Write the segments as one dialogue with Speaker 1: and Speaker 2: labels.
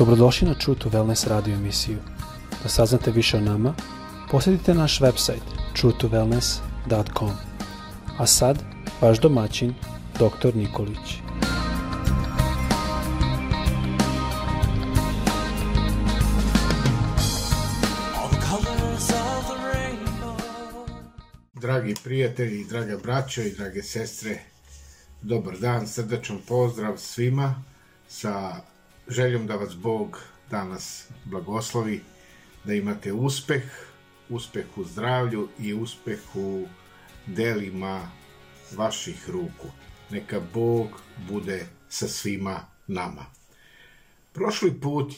Speaker 1: Dobrodošli na True to Wellness radio emisiju. Da saznate više o nama, posjetite naš website truetowellness.com. A sad, vaš domaćin, dr. Nikolić.
Speaker 2: Dragi prijatelji, draga braćo i drage sestre, dobar dan, srdačan pozdrav svima sa željom da vas Bog danas blagoslovi, da imate uspeh, uspeh u zdravlju i uspeh u delima vaših ruku. Neka Bog bude sa svima nama. Prošli put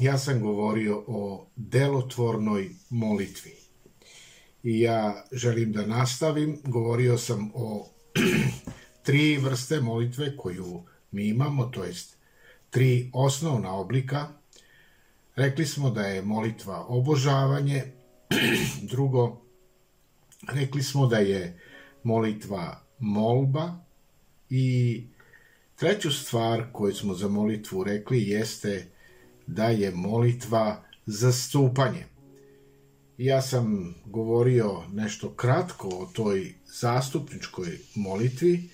Speaker 2: ja sam govorio o delotvornoj molitvi. I ja želim da nastavim. Govorio sam o tri vrste molitve koju mi imamo, to jest tri osnovna oblika. Rekli smo da je molitva obožavanje, drugo, rekli smo da je molitva molba i treću stvar koju smo za molitvu rekli jeste da je molitva zastupanje. Ja sam govorio nešto kratko o toj zastupničkoj molitvi.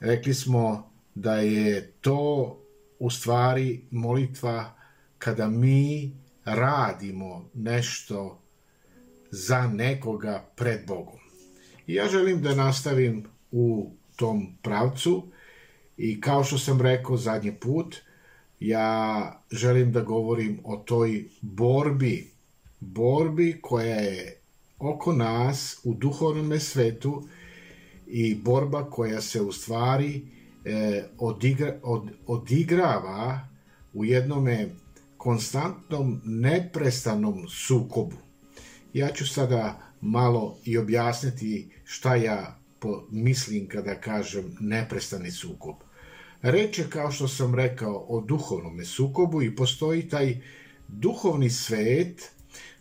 Speaker 2: Rekli smo da je to u stvari molitva kada mi radimo nešto za nekoga pred Bogom. I ja želim da nastavim u tom pravcu i kao što sam rekao zadnji put, ja želim da govorim o toj borbi, borbi koja je oko nas u duhovnom svetu i borba koja se u stvari e, odigra, od, odigrava u jednome konstantnom, neprestanom sukobu. Ja ću sada malo i objasniti šta ja mislim kada kažem neprestani sukob. Reč je, kao što sam rekao, o duhovnom sukobu i postoji taj duhovni svet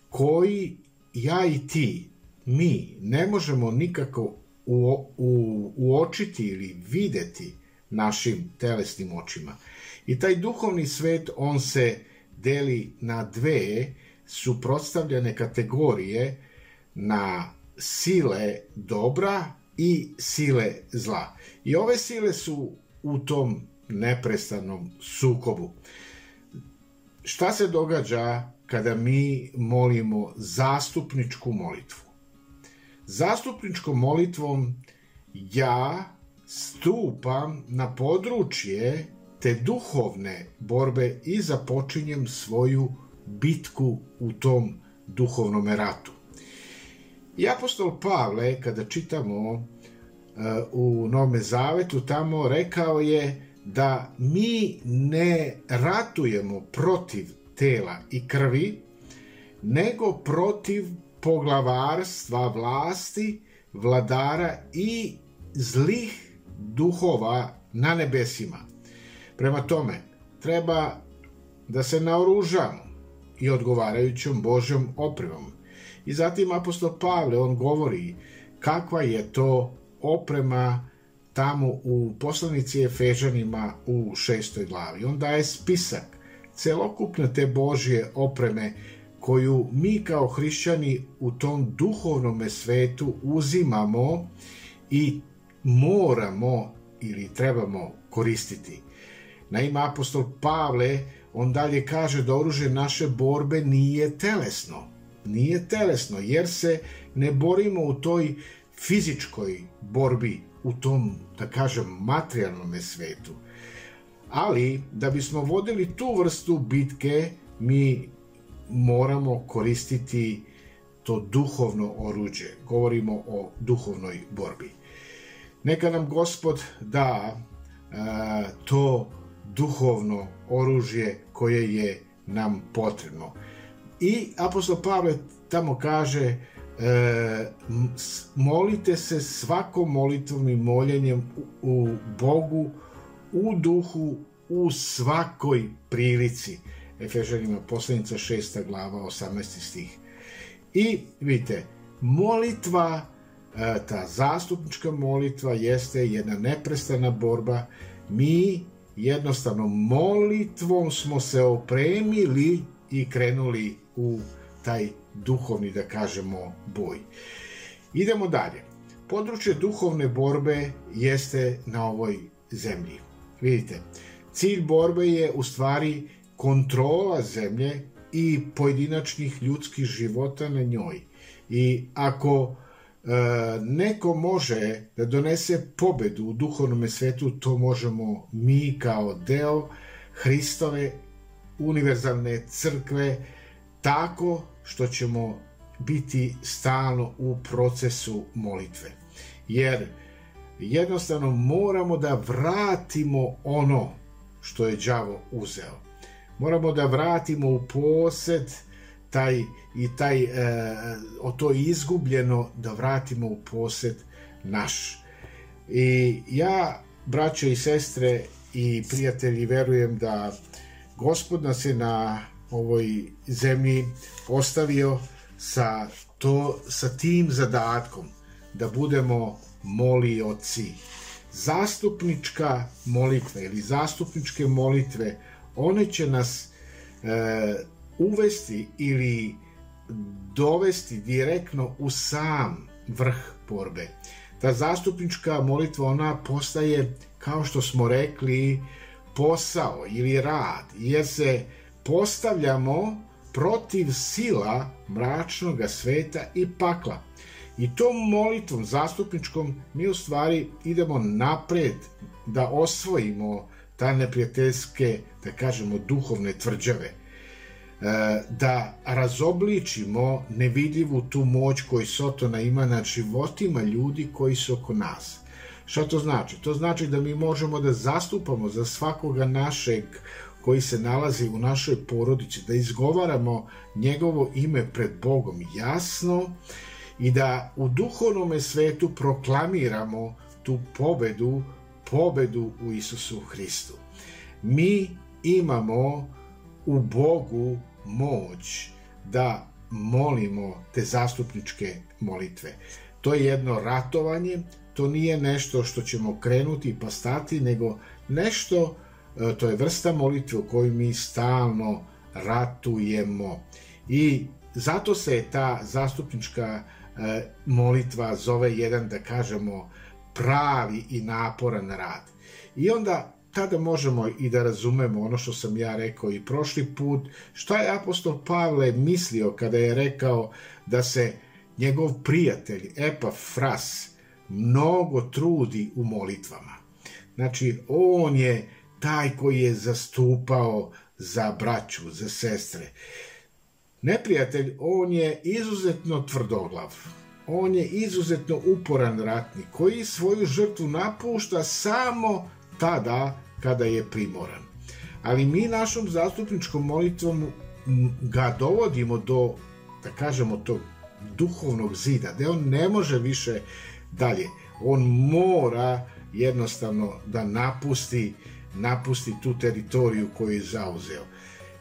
Speaker 2: koji ja i ti, mi, ne možemo nikako u, u, uočiti ili videti našim telesnim očima. I taj duhovni svet, on se deli na dve suprotstavljene kategorije na sile dobra i sile zla. I ove sile su u tom neprestanom sukobu. Šta se događa kada mi molimo zastupničku molitvu? Zastupničkom molitvom ja stupam na područje te duhovne borbe i započinjem svoju bitku u tom duhovnom ratu. I apostol Pavle, kada čitamo uh, u Nome Zavetu, tamo rekao je da mi ne ratujemo protiv tela i krvi, nego protiv poglavarstva vlasti, vladara i zlih duhova na nebesima. Prema tome, treba da se naoružamo i odgovarajućom Božjom opremom. I zatim apostol Pavle, on govori kakva je to oprema tamo u poslanici Efežanima u šestoj glavi. On daje spisak celokupne te Božje opreme koju mi kao hrišćani u tom duhovnom svetu uzimamo i moramo ili trebamo koristiti. Naime, apostol Pavle, on dalje kaže da oružje naše borbe nije telesno. Nije telesno, jer se ne borimo u toj fizičkoj borbi, u tom, da kažem, materijalnom svetu. Ali, da bismo vodili tu vrstu bitke, mi moramo koristiti to duhovno oruđe. Govorimo o duhovnoj borbi. Neka nam gospod da a, to duhovno oružje koje je nam potrebno. I apostol Pavle tamo kaže e, molite se svakom molitvom i moljenjem u, u Bogu u duhu u svakoj prilici. Efežanima poslednica 6. glava 18. stih. I vidite, molitva ta zastupnička molitva jeste jedna neprestana borba. Mi jednostavno molitvom smo se opremili i krenuli u taj duhovni, da kažemo, boj. Idemo dalje. Područje duhovne borbe jeste na ovoj zemlji. Vidite, cilj borbe je u stvari kontrola zemlje i pojedinačnih ljudskih života na njoj. I ako e, neko može da donese pobedu u duhovnom svetu, to možemo mi kao deo Hristove univerzalne crkve tako što ćemo biti stalno u procesu molitve. Jer jednostavno moramo da vratimo ono što je đavo uzeo. Moramo da vratimo u posed taj i taj e, o to izgubljeno da vratimo u posed naš. I ja, braćo i sestre i prijatelji, verujem da Gospod nas je na ovoj zemlji ostavio sa, to, sa tim zadatkom da budemo molioci. Zastupnička molitva ili zastupničke molitve, one će nas e, uvesti ili dovesti direktno u sam vrh borbe. Ta zastupnička molitva, ona postaje, kao što smo rekli, posao ili rad, jer se postavljamo protiv sila mračnog sveta i pakla. I tom molitvom zastupničkom mi u stvari idemo napred da osvojimo ta neprijateljske, da kažemo, duhovne tvrđave. E, da razobličimo nevidljivu tu moć koju Sotona ima nad životima ljudi koji su oko nas. Šta to znači? To znači da mi možemo da zastupamo za svakoga našeg koji se nalazi u našoj porodici, da izgovaramo njegovo ime pred Bogom jasno i da u duhovnom svetu proklamiramo tu pobedu, pobedu u Isusu Hristu. Mi imamo u Bogu moć da molimo te zastupničke molitve. To je jedno ratovanje, to nije nešto što ćemo krenuti pa stati, nego nešto E, to je vrsta molitve u kojoj mi stalno ratujemo. I zato se ta zastupnička e, molitva zove jedan, da kažemo, pravi i naporan rad. I onda tada možemo i da razumemo ono što sam ja rekao i prošli put, šta je apostol Pavle mislio kada je rekao da se njegov prijatelj Epafras mnogo trudi u molitvama. Znači, on je taj koji je zastupao za braću, za sestre. Neprijatelj, on je izuzetno tvrdoglav. On je izuzetno uporan ratnik koji svoju žrtvu napušta samo tada kada je primoran. Ali mi našom zastupničkom molitvom ga dovodimo do, da kažemo, tog duhovnog zida, da on ne može više dalje. On mora jednostavno da napusti napusti tu teritoriju koju je zauzeo.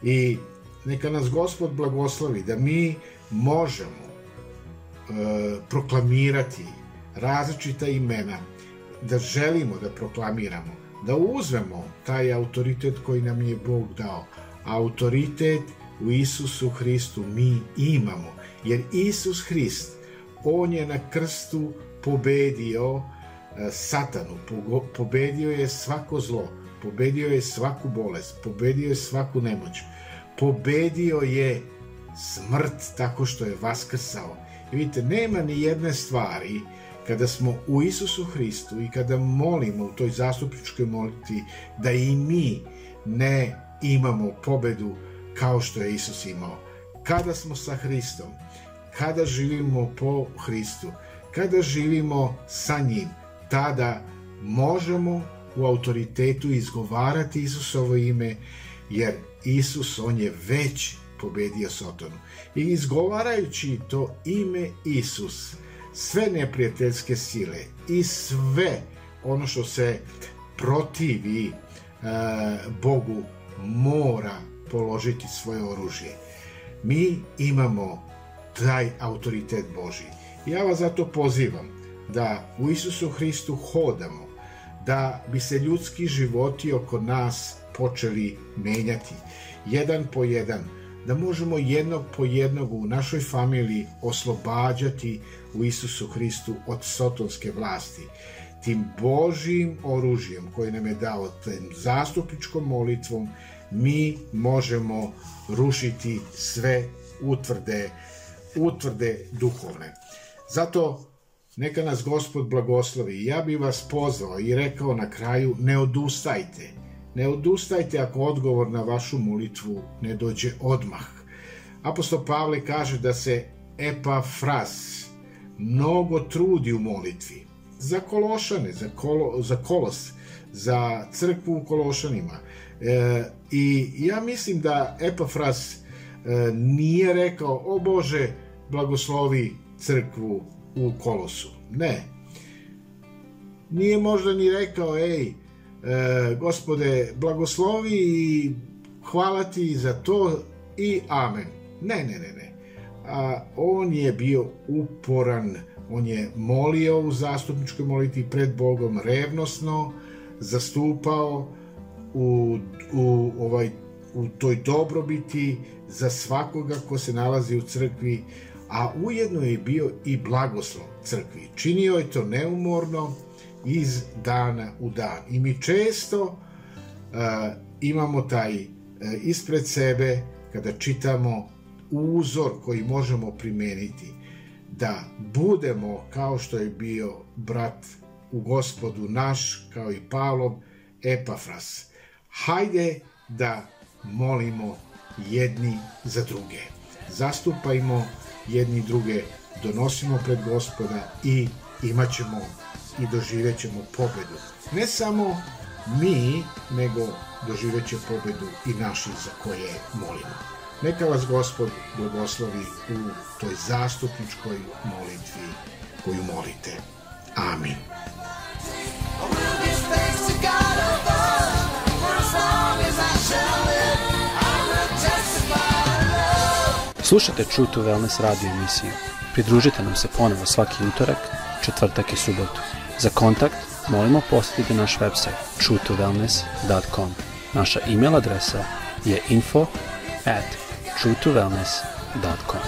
Speaker 2: I neka nas Gospod blagoslovi da mi možemo e, proklamirati različita imena, da želimo da proklamiramo, da uzmemo taj autoritet koji nam je Bog dao. Autoritet u Isusu Hristu mi imamo, jer Isus Hrist, On je na krstu pobedio e, satanu, pobedio je svako zlo, pobedio je svaku bolest, pobedio je svaku nemoć, pobedio je smrt tako što je vaskrsao. I vidite, nema ni jedne stvari kada smo u Isusu Hristu i kada molimo u toj zastupničkoj molitvi da i mi ne imamo pobedu kao što je Isus imao. Kada smo sa Hristom, kada živimo po Hristu, kada živimo sa njim, tada možemo u autoritetu izgovarati Isusovo ime, jer Isus, on je već pobedio Sotonu. I izgovarajući to ime Isus, sve neprijateljske sile i sve ono što se protivi e, Bogu mora položiti svoje oružje. Mi imamo taj autoritet Boži. Ja vas zato pozivam da u Isusu Hristu hodamo, da bi se ljudski životi oko nas počeli menjati, jedan po jedan, da možemo jednog po jednog u našoj familiji oslobađati u Isusu Hristu od sotonske vlasti, tim Božijim oružjem koje nam je dao, tim zastupničkom molitvom, mi možemo rušiti sve utvrde, utvrde duhovne. Zato neka nas Gospod blagoslovi. Ja bih vas pozvao i rekao na kraju, ne odustajte. Ne odustajte ako odgovor na vašu molitvu ne dođe odmah. Apostol Pavle kaže da se Epafras mnogo trudi u molitvi. Za Kološane, za, kolo, za Kolos, za crkvu u Kološanima. E, I ja mislim da Epafras e, nije rekao, o Bože, blagoslovi crkvu u Kolosu. Ne. Nije možda ni rekao, ej, e, gospode, blagoslovi i hvala ti za to i amen. Ne, ne, ne, ne. A, on je bio uporan, on je molio u zastupničkoj moliti pred Bogom revnosno, zastupao u, u, ovaj, u toj dobrobiti za svakoga ko se nalazi u crkvi, a ujedno je bio i blagoslov crkvi. Činio je to neumorno iz dana u dan. I mi često uh, imamo taj uh, ispred sebe kada čitamo uzor koji možemo primeniti da budemo kao što je bio brat u gospodu naš kao i Pavlov Epafras. Hajde da molimo jedni za druge. Zastupajmo jedni druge donosimo pred gospoda i imat ćemo i doživjet ćemo pobedu. Ne samo mi, nego doživjet će pobedu i naši za koje molimo. Neka vas gospod blagoslovi u toj zastupničkoj molitvi koju molite. Amin.
Speaker 1: Slušajte True to Wellness radio emisiju. Pridružite nam se ponovo svaki utorak, četvrtak i subotu. Za kontakt molimo posjetite naš website truetowellness.com. Naša e-mail adresa je info at truetowellness.com.